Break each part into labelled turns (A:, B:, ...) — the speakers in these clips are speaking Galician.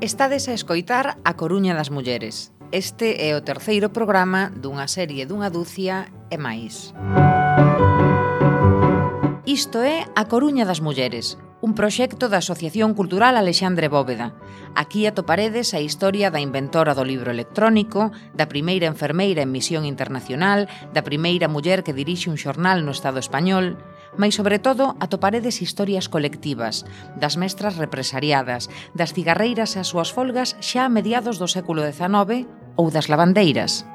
A: Estades a escoitar A Coruña das Mulleres. Este é o terceiro programa dunha serie dunha dúcia e máis. Isto é A Coruña das Mulleres, un proxecto da Asociación Cultural Alexandre Bóveda. Aquí atoparedes a historia da inventora do libro electrónico, da primeira enfermeira en misión internacional, da primeira muller que dirixe un xornal no Estado español, Mais, sobre todo, atoparedes historias colectivas, das mestras represariadas, das cigarreiras e as súas folgas xa a mediados do século XIX ou das lavandeiras.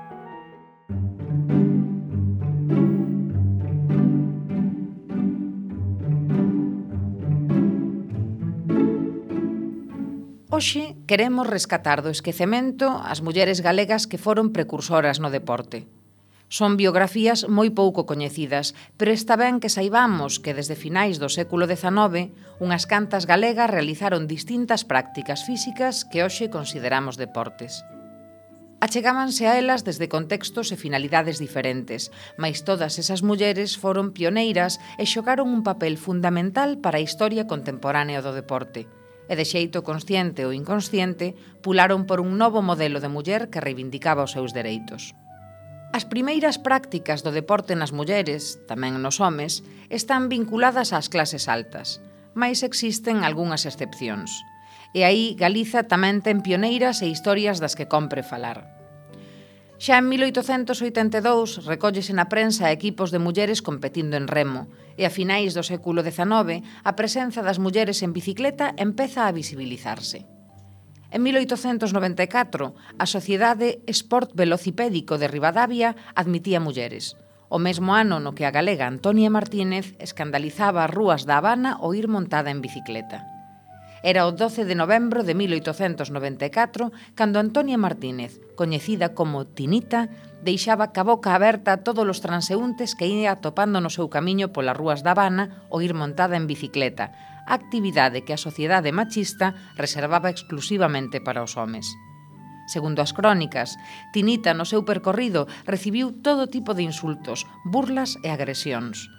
A: Hoxe queremos rescatar do esquecemento as mulleres galegas que foron precursoras no deporte. Son biografías moi pouco coñecidas, pero está ben que saibamos que desde finais do século XIX unhas cantas galegas realizaron distintas prácticas físicas que hoxe consideramos deportes. Achegábanse a elas desde contextos e finalidades diferentes, mas todas esas mulleres foron pioneiras e xogaron un papel fundamental para a historia contemporánea do deporte e de xeito consciente ou inconsciente pularon por un novo modelo de muller que reivindicaba os seus dereitos. As primeiras prácticas do deporte nas mulleres, tamén nos homes, están vinculadas ás clases altas, mas existen algunhas excepcións. E aí Galiza tamén ten pioneiras e historias das que compre falar. Xa en 1882 recóllese na prensa equipos de mulleres competindo en remo, e a finais do século XIX a presenza das mulleres en bicicleta empeza a visibilizarse. En 1894, a Sociedade Sport Velocipédico de Rivadavia admitía mulleres. O mesmo ano no que a galega Antonia Martínez escandalizaba as rúas da Habana ao ir montada en bicicleta. Era o 12 de novembro de 1894 cando Antonia Martínez, coñecida como Tinita, deixaba ca boca aberta a todos os transeúntes que ia atopando no seu camiño polas rúas da Habana ou ir montada en bicicleta, actividade que a sociedade machista reservaba exclusivamente para os homes. Segundo as crónicas, Tinita no seu percorrido recibiu todo tipo de insultos, burlas e agresións.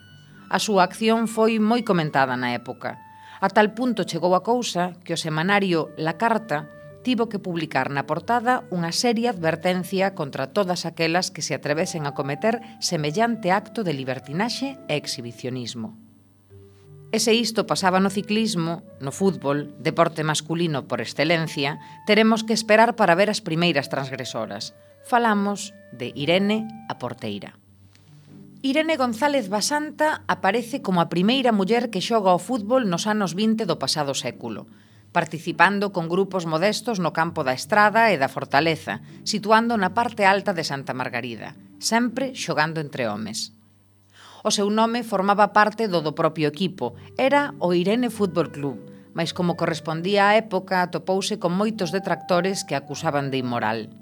A: A súa acción foi moi comentada na época. A tal punto chegou a cousa que o semanario La Carta tivo que publicar na portada unha seria advertencia contra todas aquelas que se atrevesen a cometer semellante acto de libertinaxe e exhibicionismo. E se isto pasaba no ciclismo, no fútbol, deporte masculino por excelencia, teremos que esperar para ver as primeiras transgresoras. Falamos de Irene a Porteira. Irene González Basanta aparece como a primeira muller que xoga ao fútbol nos anos 20 do pasado século, participando con grupos modestos no campo da Estrada e da Fortaleza, situando na parte alta de Santa Margarida, sempre xogando entre homes. O seu nome formaba parte do do propio equipo, era o Irene Fútbol Club, mas como correspondía á época atopouse con moitos detractores que acusaban de inmoral.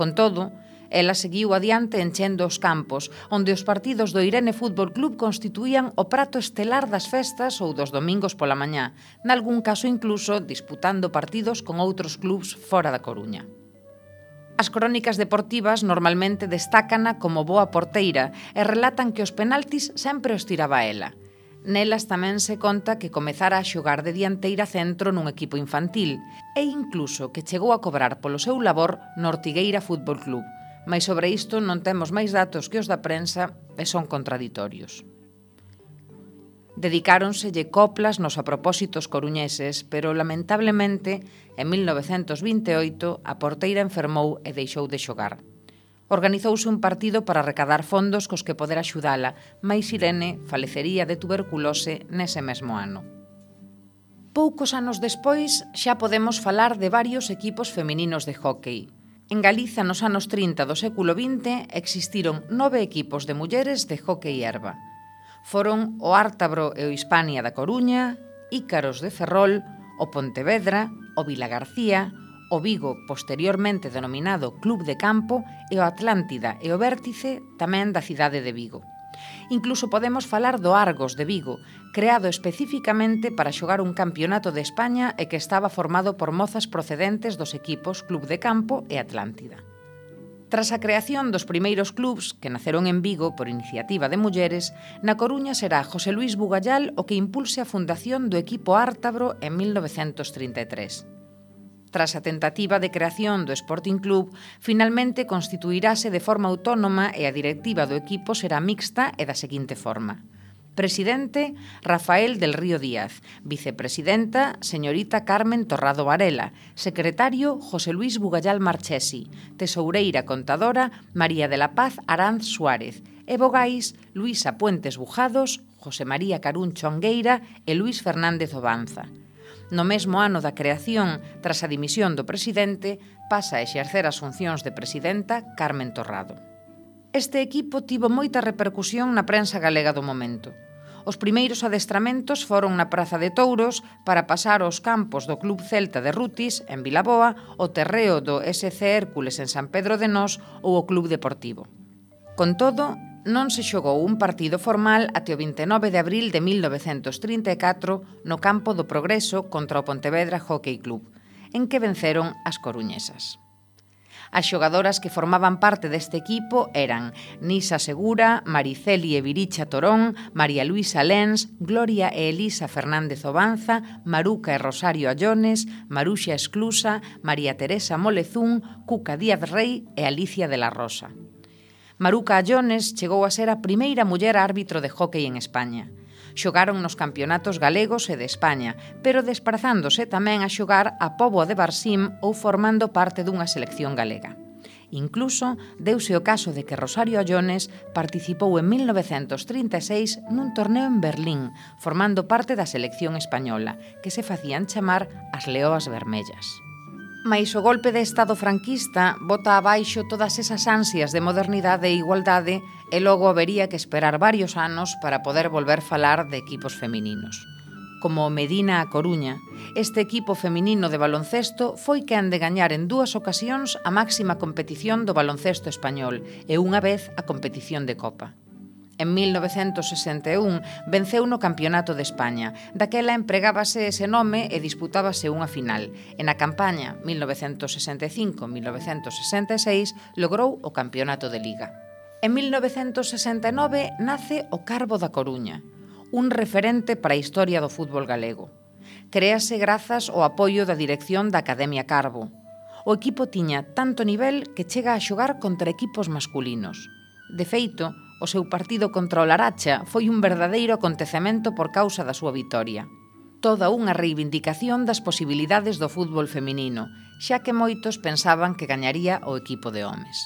A: Con todo, Ela seguiu adiante enchendo os campos, onde os partidos do Irene Fútbol Club constituían o prato estelar das festas ou dos domingos pola mañá, nalgún caso incluso disputando partidos con outros clubs fora da Coruña. As crónicas deportivas normalmente destácana como boa porteira e relatan que os penaltis sempre os tiraba ela. Nelas tamén se conta que comezara a xogar de dianteira centro nun equipo infantil e incluso que chegou a cobrar polo seu labor no Ortigueira Fútbol Club, mas sobre isto non temos máis datos que os da prensa e son contraditorios. Dedicáronselle coplas nos apropósitos coruñeses, pero lamentablemente en 1928 a porteira enfermou e deixou de xogar. Organizouse un partido para recadar fondos cos que poder axudala, mais Irene falecería de tuberculose nese mesmo ano. Poucos anos despois xa podemos falar de varios equipos femininos de hockey, En Galiza nos anos 30 do século XX existiron nove equipos de mulleres de hockey erva. Foron o Ártabro e o Hispania da Coruña, Ícaros de Ferrol, o Pontevedra, o Vila García, o Vigo, posteriormente denominado Club de Campo, e o Atlántida e o Vértice, tamén da cidade de Vigo. Incluso podemos falar do Argos de Vigo, creado especificamente para xogar un campeonato de España e que estaba formado por mozas procedentes dos equipos Club de Campo e Atlántida. Tras a creación dos primeiros clubs que naceron en Vigo por iniciativa de mulleres, na Coruña será José Luis Bugallal o que impulse a fundación do equipo Ártabro en 1933. Tras a tentativa de creación do Sporting Club, finalmente constituirase de forma autónoma e a directiva do equipo será mixta e da seguinte forma. Presidente, Rafael del Río Díaz. Vicepresidenta, señorita Carmen Torrado Varela. Secretario, José Luis Bugallal Marchesi. Tesoureira contadora, María de la Paz Aranz Suárez. E Luisa Puentes Bujados, José María Caruncho Angueira e Luis Fernández Obanza. No mesmo ano da creación, tras a dimisión do presidente, pasa a exercer as funcións de presidenta Carmen Torrado. Este equipo tivo moita repercusión na prensa galega do momento. Os primeiros adestramentos foron na Praza de Touros para pasar aos campos do Club Celta de Rutis, en Vilaboa, o terreo do SC Hércules en San Pedro de Nós ou o Club Deportivo. Con todo, non se xogou un partido formal até o 29 de abril de 1934 no campo do Progreso contra o Pontevedra Hockey Club, en que venceron as coruñesas. As xogadoras que formaban parte deste equipo eran Nisa Segura, Mariceli e Viricha Torón, María Luisa Lens, Gloria e Elisa Fernández Obanza, Maruca e Rosario Allones, Maruxa Esclusa, María Teresa Molezún, Cuca Díaz Rey e Alicia de la Rosa. Maruca Allones chegou a ser a primeira muller árbitro de hockey en España. Xogaron nos campeonatos galegos e de España, pero desprazándose tamén a xogar a Póboa de Barsim ou formando parte dunha selección galega. Incluso deuse o caso de que Rosario Allones participou en 1936 nun torneo en Berlín, formando parte da selección española, que se facían chamar as Leoas Vermellas mais o golpe de Estado franquista bota abaixo todas esas ansias de modernidade e igualdade e logo habería que esperar varios anos para poder volver falar de equipos femininos. Como o Medina a Coruña, este equipo feminino de baloncesto foi quen de gañar en dúas ocasións a máxima competición do baloncesto español e unha vez a competición de Copa. En 1961 venceu no Campeonato de España. Daquela empregábase ese nome e disputábase unha final. E na campaña 1965-1966 logrou o Campeonato de Liga. En 1969 nace o Carbo da Coruña, un referente para a historia do fútbol galego. Créase grazas ao apoio da dirección da Academia Carbo. O equipo tiña tanto nivel que chega a xogar contra equipos masculinos. De feito, o seu partido contra o Laracha foi un verdadeiro acontecemento por causa da súa vitoria. Toda unha reivindicación das posibilidades do fútbol feminino, xa que moitos pensaban que gañaría o equipo de homes.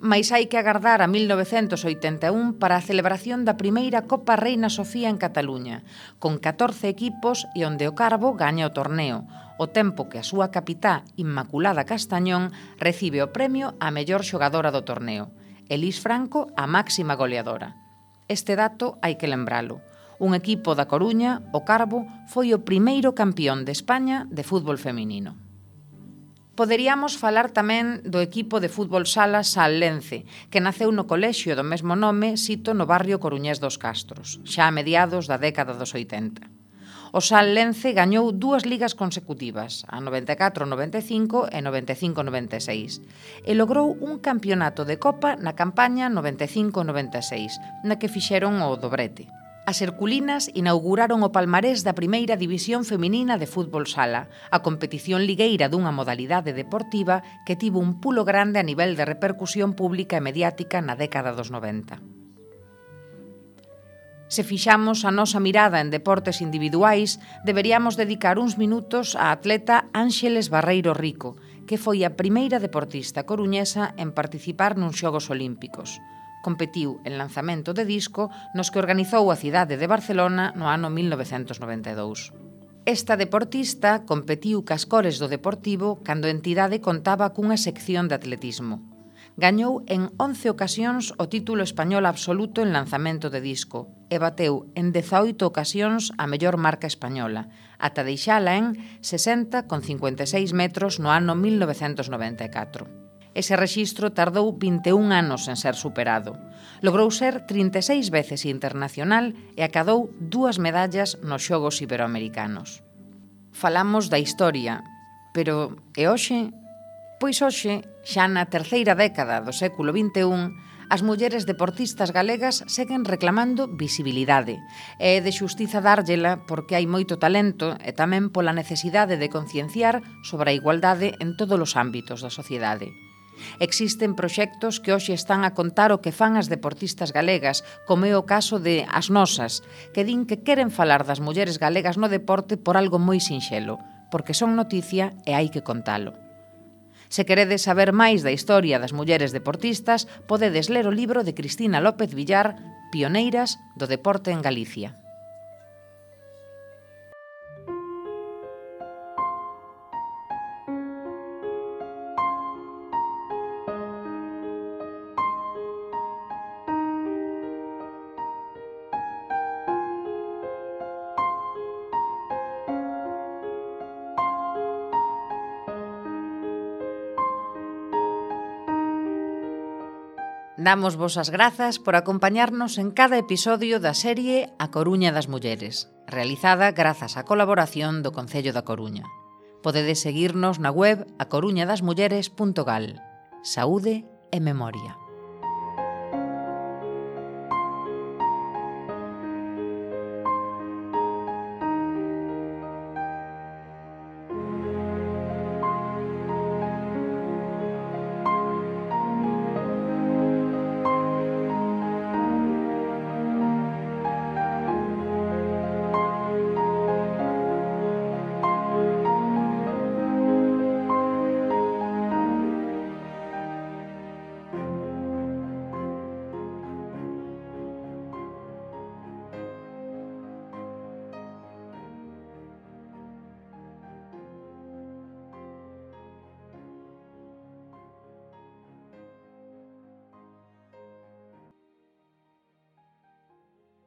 A: Mais hai que agardar a 1981 para a celebración da primeira Copa Reina Sofía en Cataluña, con 14 equipos e onde o Carbo gaña o torneo, o tempo que a súa capitá, Inmaculada Castañón, recibe o premio a mellor xogadora do torneo. Elis Franco a máxima goleadora. Este dato hai que lembralo. Un equipo da Coruña, o Carbo, foi o primeiro campeón de España de fútbol feminino. Poderíamos falar tamén do equipo de fútbol sala Sallense, que naceu no colexio do mesmo nome sito no barrio Coruñés dos Castros, xa a mediados da década dos 80 o Sal Lence gañou dúas ligas consecutivas, a 94-95 e 95-96, e logrou un campeonato de Copa na campaña 95-96, na que fixeron o dobrete. As Herculinas inauguraron o palmarés da primeira división feminina de fútbol sala, a competición ligueira dunha modalidade deportiva que tivo un pulo grande a nivel de repercusión pública e mediática na década dos 90. Se fixamos a nosa mirada en deportes individuais, deberíamos dedicar uns minutos á atleta Ángeles Barreiro Rico, que foi a primeira deportista coruñesa en participar nuns Xogos Olímpicos. Competiu en lanzamento de disco nos que organizou a cidade de Barcelona no ano 1992. Esta deportista competiu cas cores do Deportivo cando a entidade contaba cunha sección de atletismo gañou en 11 ocasións o título español absoluto en lanzamento de disco e bateu en 18 ocasións a mellor marca española, ata deixala en 60 con 56 metros no ano 1994. Ese rexistro tardou 21 anos en ser superado. Logrou ser 36 veces internacional e acadou dúas medallas nos Xogos Iberoamericanos. Falamos da historia, pero e hoxe Pois hoxe, xa na terceira década do século XXI, as mulleres deportistas galegas seguen reclamando visibilidade. E é de xustiza dárllela porque hai moito talento e tamén pola necesidade de concienciar sobre a igualdade en todos os ámbitos da sociedade. Existen proxectos que hoxe están a contar o que fan as deportistas galegas, como é o caso de As Nosas, que din que queren falar das mulleres galegas no deporte por algo moi sinxelo, porque son noticia e hai que contalo. Se queredes saber máis da historia das mulleres deportistas, podedes ler o libro de Cristina López Villar, Pioneiras do Deporte en Galicia. Damos vos as grazas por acompañarnos en cada episodio da serie A Coruña das Mulleres, realizada grazas á colaboración do Concello da Coruña. Podedes seguirnos na web acoruñadasmulleres.gal. Saúde e memoria.